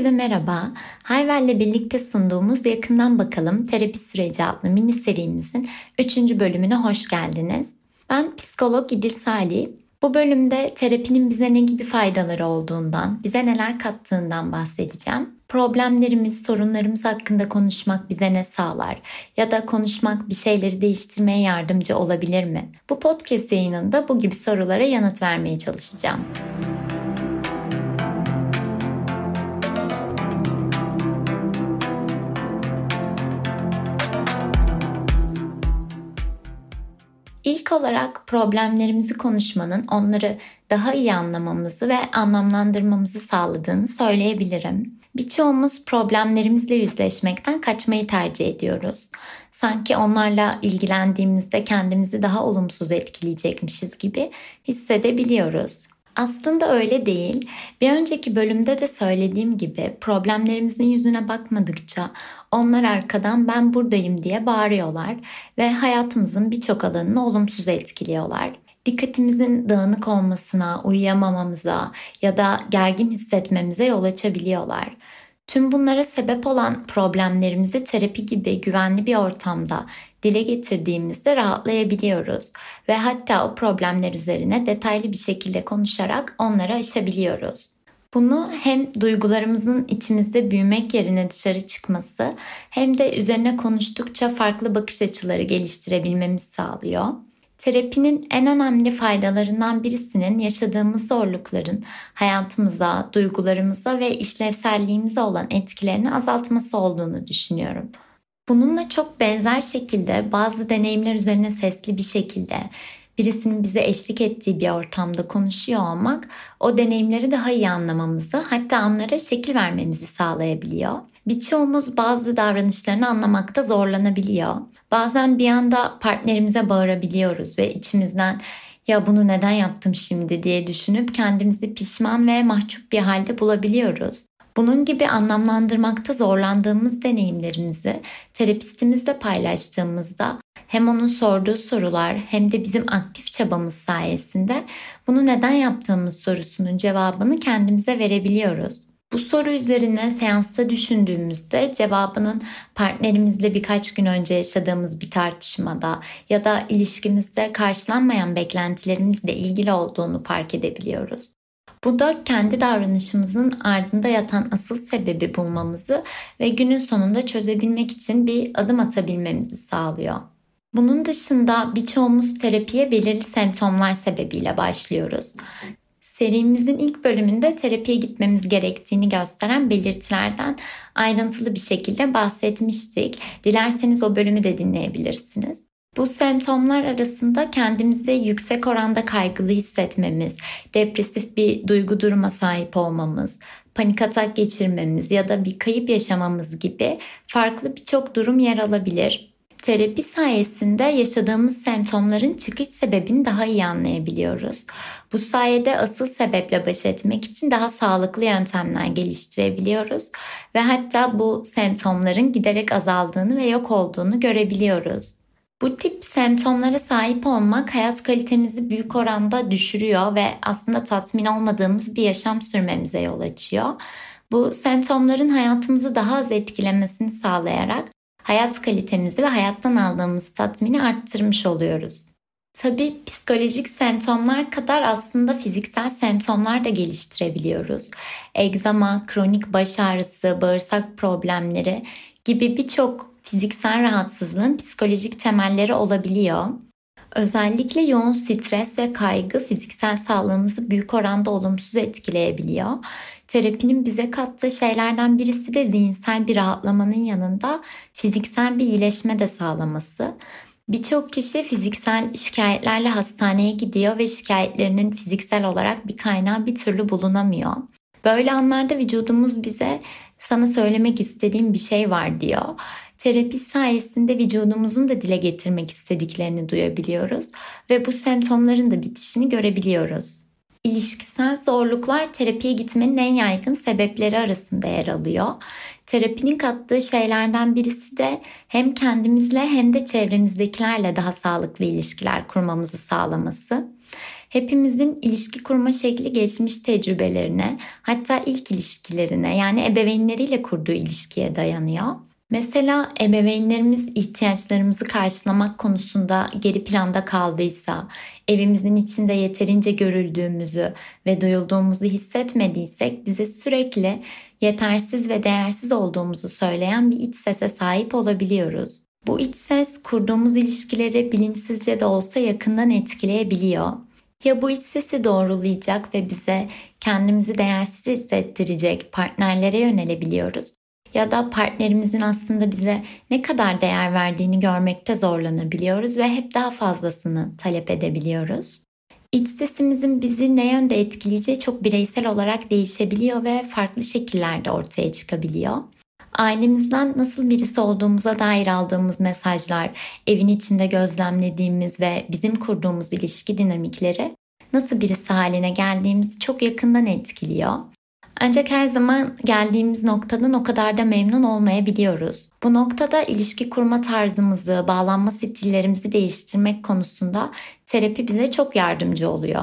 Herkese merhaba. Hayvel'le birlikte sunduğumuz Yakından Bakalım Terapi Süreci adlı mini serimizin 3. bölümüne hoş geldiniz. Ben psikolog İdil Salih. Bu bölümde terapinin bize ne gibi faydaları olduğundan, bize neler kattığından bahsedeceğim. Problemlerimiz, sorunlarımız hakkında konuşmak bize ne sağlar? Ya da konuşmak bir şeyleri değiştirmeye yardımcı olabilir mi? Bu podcast yayınında bu gibi sorulara yanıt vermeye çalışacağım. İlk olarak problemlerimizi konuşmanın onları daha iyi anlamamızı ve anlamlandırmamızı sağladığını söyleyebilirim. Birçoğumuz problemlerimizle yüzleşmekten kaçmayı tercih ediyoruz. Sanki onlarla ilgilendiğimizde kendimizi daha olumsuz etkileyecekmişiz gibi hissedebiliyoruz. Aslında öyle değil. Bir önceki bölümde de söylediğim gibi problemlerimizin yüzüne bakmadıkça onlar arkadan ben buradayım diye bağırıyorlar ve hayatımızın birçok alanını olumsuz etkiliyorlar. Dikkatimizin dağınık olmasına, uyuyamamamıza ya da gergin hissetmemize yol açabiliyorlar. Tüm bunlara sebep olan problemlerimizi terapi gibi güvenli bir ortamda dile getirdiğimizde rahatlayabiliyoruz ve hatta o problemler üzerine detaylı bir şekilde konuşarak onları aşabiliyoruz. Bunu hem duygularımızın içimizde büyümek yerine dışarı çıkması hem de üzerine konuştukça farklı bakış açıları geliştirebilmemiz sağlıyor. Terapinin en önemli faydalarından birisinin yaşadığımız zorlukların hayatımıza, duygularımıza ve işlevselliğimize olan etkilerini azaltması olduğunu düşünüyorum. Bununla çok benzer şekilde bazı deneyimler üzerine sesli bir şekilde birisinin bize eşlik ettiği bir ortamda konuşuyor olmak o deneyimleri daha iyi anlamamızı hatta onlara şekil vermemizi sağlayabiliyor. Birçoğumuz bazı davranışlarını anlamakta zorlanabiliyor. Bazen bir anda partnerimize bağırabiliyoruz ve içimizden ya bunu neden yaptım şimdi diye düşünüp kendimizi pişman ve mahcup bir halde bulabiliyoruz. Bunun gibi anlamlandırmakta zorlandığımız deneyimlerimizi terapistimizle paylaştığımızda hem onun sorduğu sorular hem de bizim aktif çabamız sayesinde bunu neden yaptığımız sorusunun cevabını kendimize verebiliyoruz. Bu soru üzerine seansta düşündüğümüzde cevabının partnerimizle birkaç gün önce yaşadığımız bir tartışmada ya da ilişkimizde karşılanmayan beklentilerimizle ilgili olduğunu fark edebiliyoruz. Bu da kendi davranışımızın ardında yatan asıl sebebi bulmamızı ve günün sonunda çözebilmek için bir adım atabilmemizi sağlıyor. Bunun dışında birçoğumuz terapiye belirli semptomlar sebebiyle başlıyoruz. Serimizin ilk bölümünde terapiye gitmemiz gerektiğini gösteren belirtilerden ayrıntılı bir şekilde bahsetmiştik. Dilerseniz o bölümü de dinleyebilirsiniz. Bu semptomlar arasında kendimizi yüksek oranda kaygılı hissetmemiz, depresif bir duygu duruma sahip olmamız, panik atak geçirmemiz ya da bir kayıp yaşamamız gibi farklı birçok durum yer alabilir. Terapi sayesinde yaşadığımız semptomların çıkış sebebini daha iyi anlayabiliyoruz. Bu sayede asıl sebeple baş etmek için daha sağlıklı yöntemler geliştirebiliyoruz ve hatta bu semptomların giderek azaldığını ve yok olduğunu görebiliyoruz. Bu tip semptomlara sahip olmak hayat kalitemizi büyük oranda düşürüyor ve aslında tatmin olmadığımız bir yaşam sürmemize yol açıyor. Bu semptomların hayatımızı daha az etkilemesini sağlayarak hayat kalitemizi ve hayattan aldığımız tatmini arttırmış oluyoruz. Tabii psikolojik semptomlar kadar aslında fiziksel semptomlar da geliştirebiliyoruz. Egzama, kronik baş ağrısı, bağırsak problemleri gibi birçok fiziksel rahatsızlığın psikolojik temelleri olabiliyor. Özellikle yoğun stres ve kaygı fiziksel sağlığımızı büyük oranda olumsuz etkileyebiliyor. Terapinin bize kattığı şeylerden birisi de zihinsel bir rahatlamanın yanında fiziksel bir iyileşme de sağlaması. Birçok kişi fiziksel şikayetlerle hastaneye gidiyor ve şikayetlerinin fiziksel olarak bir kaynağı bir türlü bulunamıyor. Böyle anlarda vücudumuz bize sana söylemek istediğim bir şey var diyor. Terapi sayesinde vücudumuzun da dile getirmek istediklerini duyabiliyoruz ve bu semptomların da bitişini görebiliyoruz. İlişkisel zorluklar terapiye gitmenin en yaygın sebepleri arasında yer alıyor. Terapinin kattığı şeylerden birisi de hem kendimizle hem de çevremizdekilerle daha sağlıklı ilişkiler kurmamızı sağlaması. Hepimizin ilişki kurma şekli geçmiş tecrübelerine, hatta ilk ilişkilerine yani ebeveynleriyle kurduğu ilişkiye dayanıyor. Mesela ebeveynlerimiz ihtiyaçlarımızı karşılamak konusunda geri planda kaldıysa, evimizin içinde yeterince görüldüğümüzü ve duyulduğumuzu hissetmediysek bize sürekli yetersiz ve değersiz olduğumuzu söyleyen bir iç sese sahip olabiliyoruz. Bu iç ses kurduğumuz ilişkileri bilinçsizce de olsa yakından etkileyebiliyor. Ya bu iç sesi doğrulayacak ve bize kendimizi değersiz hissettirecek partnerlere yönelebiliyoruz ya da partnerimizin aslında bize ne kadar değer verdiğini görmekte zorlanabiliyoruz ve hep daha fazlasını talep edebiliyoruz. İç sesimizin bizi ne yönde etkileyeceği çok bireysel olarak değişebiliyor ve farklı şekillerde ortaya çıkabiliyor. Ailemizden nasıl birisi olduğumuza dair aldığımız mesajlar, evin içinde gözlemlediğimiz ve bizim kurduğumuz ilişki dinamikleri nasıl birisi haline geldiğimizi çok yakından etkiliyor. Ancak her zaman geldiğimiz noktadan o kadar da memnun olmayabiliyoruz. Bu noktada ilişki kurma tarzımızı, bağlanma stillerimizi değiştirmek konusunda terapi bize çok yardımcı oluyor.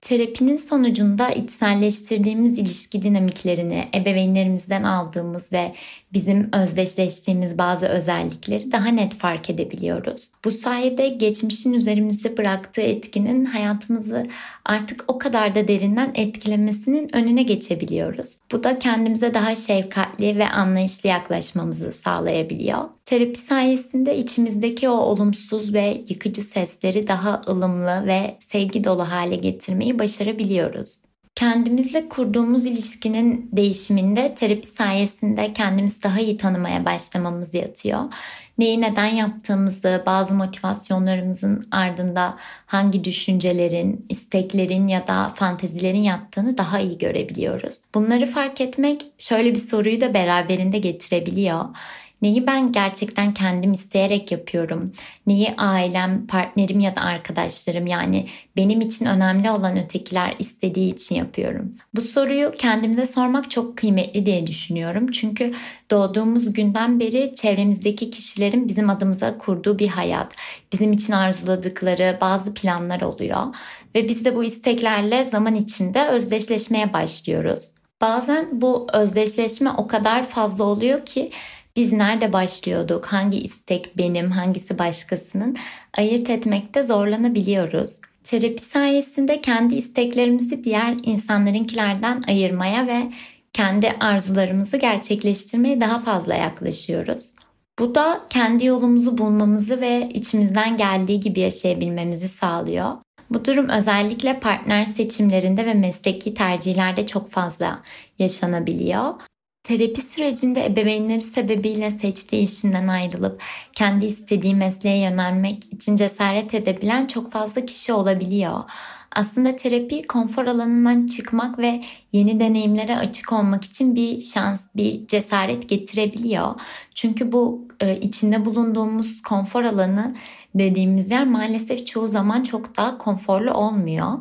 Terapinin sonucunda içselleştirdiğimiz ilişki dinamiklerini, ebeveynlerimizden aldığımız ve bizim özdeşleştiğimiz bazı özellikleri daha net fark edebiliyoruz. Bu sayede geçmişin üzerimizde bıraktığı etkinin hayatımızı artık o kadar da derinden etkilemesinin önüne geçebiliyoruz. Bu da kendimize daha şefkatli ve anlayışlı yaklaşmamızı sağlayabiliyor. Terapi sayesinde içimizdeki o olumsuz ve yıkıcı sesleri daha ılımlı ve sevgi dolu hale getirmeyi başarabiliyoruz. Kendimizle kurduğumuz ilişkinin değişiminde terapi sayesinde kendimizi daha iyi tanımaya başlamamız yatıyor. Neyi neden yaptığımızı, bazı motivasyonlarımızın ardında hangi düşüncelerin, isteklerin ya da fantezilerin yattığını daha iyi görebiliyoruz. Bunları fark etmek şöyle bir soruyu da beraberinde getirebiliyor. Neyi ben gerçekten kendim isteyerek yapıyorum? Neyi ailem, partnerim ya da arkadaşlarım yani benim için önemli olan ötekiler istediği için yapıyorum? Bu soruyu kendimize sormak çok kıymetli diye düşünüyorum. Çünkü doğduğumuz günden beri çevremizdeki kişilerin bizim adımıza kurduğu bir hayat, bizim için arzuladıkları bazı planlar oluyor ve biz de bu isteklerle zaman içinde özdeşleşmeye başlıyoruz. Bazen bu özdeşleşme o kadar fazla oluyor ki biz nerede başlıyorduk, hangi istek benim, hangisi başkasının ayırt etmekte zorlanabiliyoruz. Terapi sayesinde kendi isteklerimizi diğer insanlarınkilerden ayırmaya ve kendi arzularımızı gerçekleştirmeye daha fazla yaklaşıyoruz. Bu da kendi yolumuzu bulmamızı ve içimizden geldiği gibi yaşayabilmemizi sağlıyor. Bu durum özellikle partner seçimlerinde ve mesleki tercihlerde çok fazla yaşanabiliyor. Terapi sürecinde ebeveynleri sebebiyle seçtiği işinden ayrılıp kendi istediği mesleğe yönelmek için cesaret edebilen çok fazla kişi olabiliyor. Aslında terapi konfor alanından çıkmak ve yeni deneyimlere açık olmak için bir şans, bir cesaret getirebiliyor. Çünkü bu e, içinde bulunduğumuz konfor alanı dediğimiz yer maalesef çoğu zaman çok daha konforlu olmuyor.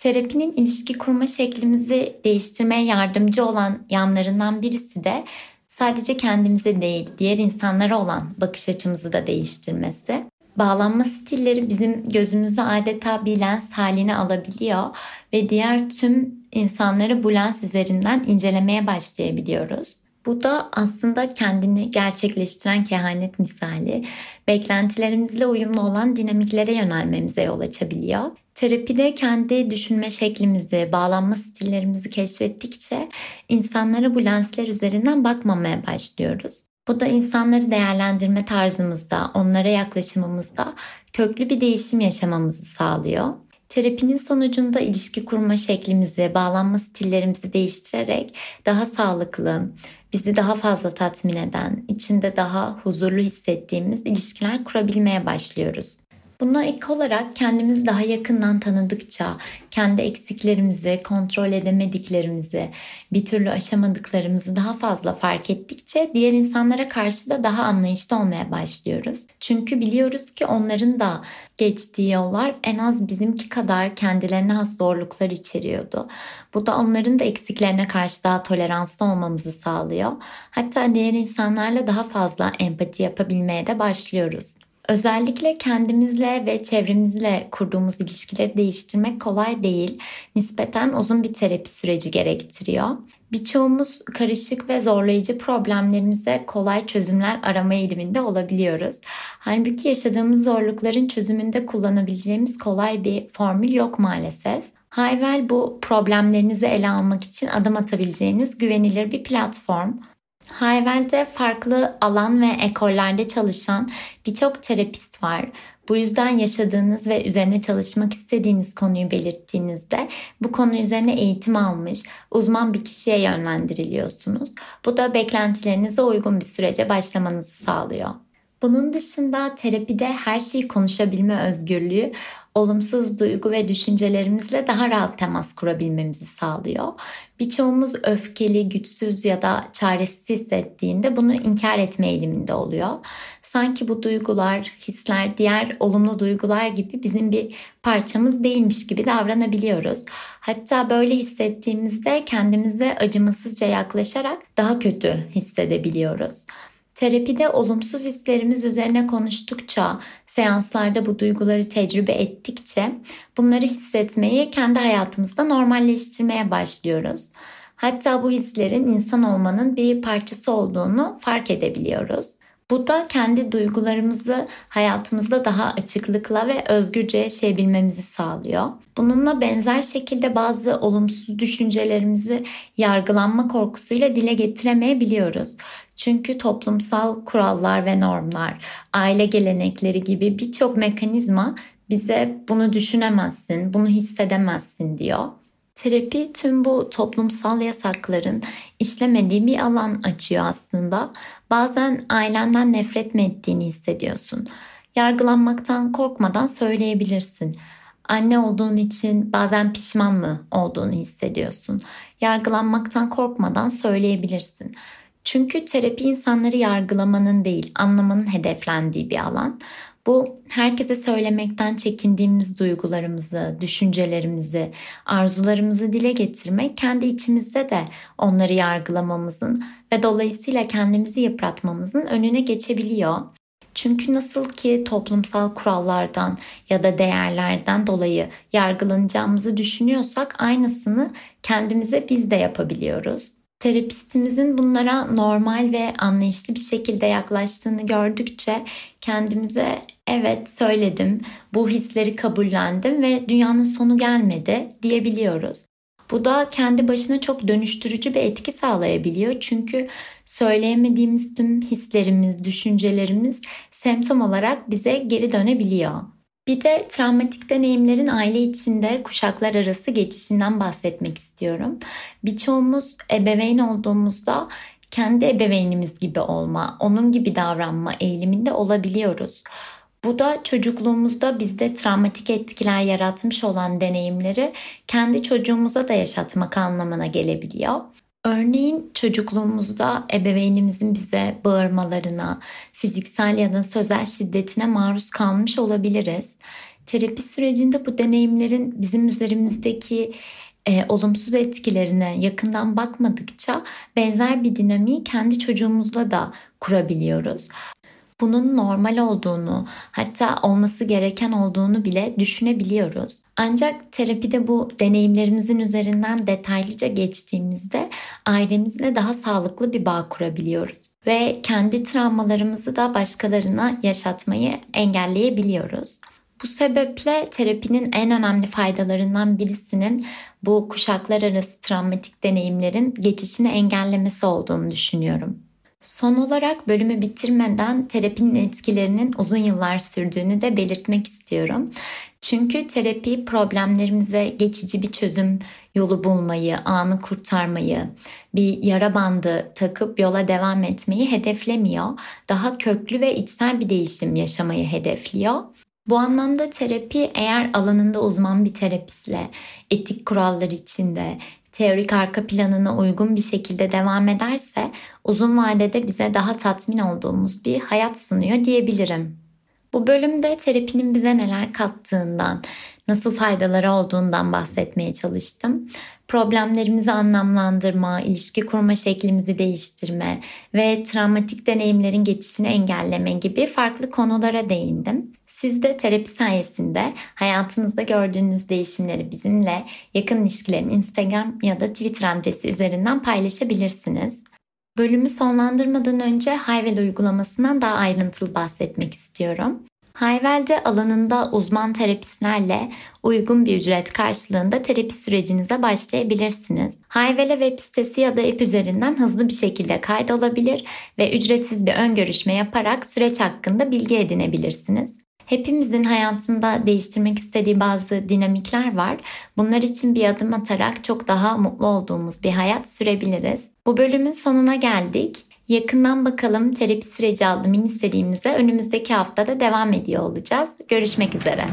Terapinin ilişki kurma şeklimizi değiştirmeye yardımcı olan yanlarından birisi de sadece kendimize değil, diğer insanlara olan bakış açımızı da değiştirmesi. Bağlanma stilleri bizim gözümüzü adeta bir lens haline alabiliyor ve diğer tüm insanları bu lens üzerinden incelemeye başlayabiliyoruz. Bu da aslında kendini gerçekleştiren kehanet misali, beklentilerimizle uyumlu olan dinamiklere yönelmemize yol açabiliyor. Terapide kendi düşünme şeklimizi, bağlanma stillerimizi keşfettikçe insanlara bu lensler üzerinden bakmamaya başlıyoruz. Bu da insanları değerlendirme tarzımızda, onlara yaklaşımımızda köklü bir değişim yaşamamızı sağlıyor. Terapinin sonucunda ilişki kurma şeklimizi, bağlanma stillerimizi değiştirerek daha sağlıklı, bizi daha fazla tatmin eden, içinde daha huzurlu hissettiğimiz ilişkiler kurabilmeye başlıyoruz. Buna ek olarak kendimizi daha yakından tanıdıkça, kendi eksiklerimizi, kontrol edemediklerimizi, bir türlü aşamadıklarımızı daha fazla fark ettikçe diğer insanlara karşı da daha anlayışlı olmaya başlıyoruz. Çünkü biliyoruz ki onların da geçtiği yollar en az bizimki kadar kendilerine has zorluklar içeriyordu. Bu da onların da eksiklerine karşı daha toleranslı olmamızı sağlıyor. Hatta diğer insanlarla daha fazla empati yapabilmeye de başlıyoruz. Özellikle kendimizle ve çevremizle kurduğumuz ilişkileri değiştirmek kolay değil. Nispeten uzun bir terapi süreci gerektiriyor. Birçoğumuz karışık ve zorlayıcı problemlerimize kolay çözümler arama eğiliminde olabiliyoruz. Halbuki yaşadığımız zorlukların çözümünde kullanabileceğimiz kolay bir formül yok maalesef. Hayvel bu problemlerinizi ele almak için adım atabileceğiniz güvenilir bir platform. Hayvel'de farklı alan ve ekollerde çalışan birçok terapist var. Bu yüzden yaşadığınız ve üzerine çalışmak istediğiniz konuyu belirttiğinizde bu konu üzerine eğitim almış uzman bir kişiye yönlendiriliyorsunuz. Bu da beklentilerinize uygun bir sürece başlamanızı sağlıyor. Bunun dışında terapide her şeyi konuşabilme özgürlüğü olumsuz duygu ve düşüncelerimizle daha rahat temas kurabilmemizi sağlıyor. Birçoğumuz öfkeli, güçsüz ya da çaresiz hissettiğinde bunu inkar etme eğiliminde oluyor. Sanki bu duygular, hisler diğer olumlu duygular gibi bizim bir parçamız değilmiş gibi davranabiliyoruz. Hatta böyle hissettiğimizde kendimize acımasızca yaklaşarak daha kötü hissedebiliyoruz. Terapide olumsuz hislerimiz üzerine konuştukça, seanslarda bu duyguları tecrübe ettikçe bunları hissetmeyi kendi hayatımızda normalleştirmeye başlıyoruz. Hatta bu hislerin insan olmanın bir parçası olduğunu fark edebiliyoruz. Bu da kendi duygularımızı hayatımızda daha açıklıkla ve özgürce yaşayabilmemizi sağlıyor. Bununla benzer şekilde bazı olumsuz düşüncelerimizi yargılanma korkusuyla dile getiremeyebiliyoruz. Çünkü toplumsal kurallar ve normlar, aile gelenekleri gibi birçok mekanizma bize bunu düşünemezsin, bunu hissedemezsin diyor. Terapi tüm bu toplumsal yasakların işlemediği bir alan açıyor aslında. Bazen ailenden nefret mi ettiğini hissediyorsun. Yargılanmaktan korkmadan söyleyebilirsin. Anne olduğun için bazen pişman mı olduğunu hissediyorsun. Yargılanmaktan korkmadan söyleyebilirsin. Çünkü terapi insanları yargılamanın değil, anlamanın hedeflendiği bir alan. Bu herkese söylemekten çekindiğimiz duygularımızı, düşüncelerimizi, arzularımızı dile getirmek kendi içimizde de onları yargılamamızın ve dolayısıyla kendimizi yıpratmamızın önüne geçebiliyor. Çünkü nasıl ki toplumsal kurallardan ya da değerlerden dolayı yargılanacağımızı düşünüyorsak aynısını kendimize biz de yapabiliyoruz. Terapistimizin bunlara normal ve anlayışlı bir şekilde yaklaştığını gördükçe kendimize evet söyledim, bu hisleri kabullendim ve dünyanın sonu gelmedi diyebiliyoruz. Bu da kendi başına çok dönüştürücü bir etki sağlayabiliyor. Çünkü söyleyemediğimiz tüm hislerimiz, düşüncelerimiz semptom olarak bize geri dönebiliyor. Bir de travmatik deneyimlerin aile içinde kuşaklar arası geçişinden bahsetmek istiyorum. Birçoğumuz ebeveyn olduğumuzda kendi ebeveynimiz gibi olma, onun gibi davranma eğiliminde olabiliyoruz. Bu da çocukluğumuzda bizde travmatik etkiler yaratmış olan deneyimleri kendi çocuğumuza da yaşatmak anlamına gelebiliyor. Örneğin çocukluğumuzda ebeveynimizin bize bağırmalarına, fiziksel ya da sözel şiddetine maruz kalmış olabiliriz. Terapi sürecinde bu deneyimlerin bizim üzerimizdeki e, olumsuz etkilerine yakından bakmadıkça benzer bir dinamiği kendi çocuğumuzla da kurabiliyoruz bunun normal olduğunu, hatta olması gereken olduğunu bile düşünebiliyoruz. Ancak terapide bu deneyimlerimizin üzerinden detaylıca geçtiğimizde ailemizle daha sağlıklı bir bağ kurabiliyoruz ve kendi travmalarımızı da başkalarına yaşatmayı engelleyebiliyoruz. Bu sebeple terapinin en önemli faydalarından birisinin bu kuşaklar arası travmatik deneyimlerin geçişini engellemesi olduğunu düşünüyorum. Son olarak bölümü bitirmeden terapinin etkilerinin uzun yıllar sürdüğünü de belirtmek istiyorum. Çünkü terapi problemlerimize geçici bir çözüm yolu bulmayı, anı kurtarmayı, bir yara bandı takıp yola devam etmeyi hedeflemiyor. Daha köklü ve içsel bir değişim yaşamayı hedefliyor. Bu anlamda terapi eğer alanında uzman bir terapistle, etik kurallar içinde, teorik arka planına uygun bir şekilde devam ederse uzun vadede bize daha tatmin olduğumuz bir hayat sunuyor diyebilirim. Bu bölümde terapinin bize neler kattığından, nasıl faydaları olduğundan bahsetmeye çalıştım. Problemlerimizi anlamlandırma, ilişki kurma şeklimizi değiştirme ve travmatik deneyimlerin geçişini engelleme gibi farklı konulara değindim. Siz de terapi sayesinde hayatınızda gördüğünüz değişimleri bizimle yakın ilişkilerin Instagram ya da Twitter adresi üzerinden paylaşabilirsiniz. Bölümü sonlandırmadan önce Hayvel uygulamasından daha ayrıntılı bahsetmek istiyorum. Hayvel'de alanında uzman terapistlerle uygun bir ücret karşılığında terapi sürecinize başlayabilirsiniz. Hayvel'e web sitesi ya da app üzerinden hızlı bir şekilde kaydolabilir ve ücretsiz bir ön görüşme yaparak süreç hakkında bilgi edinebilirsiniz. Hepimizin hayatında değiştirmek istediği bazı dinamikler var. Bunlar için bir adım atarak çok daha mutlu olduğumuz bir hayat sürebiliriz. Bu bölümün sonuna geldik. Yakından bakalım terapi süreci adlı mini serimize önümüzdeki haftada devam ediyor olacağız. Görüşmek üzere.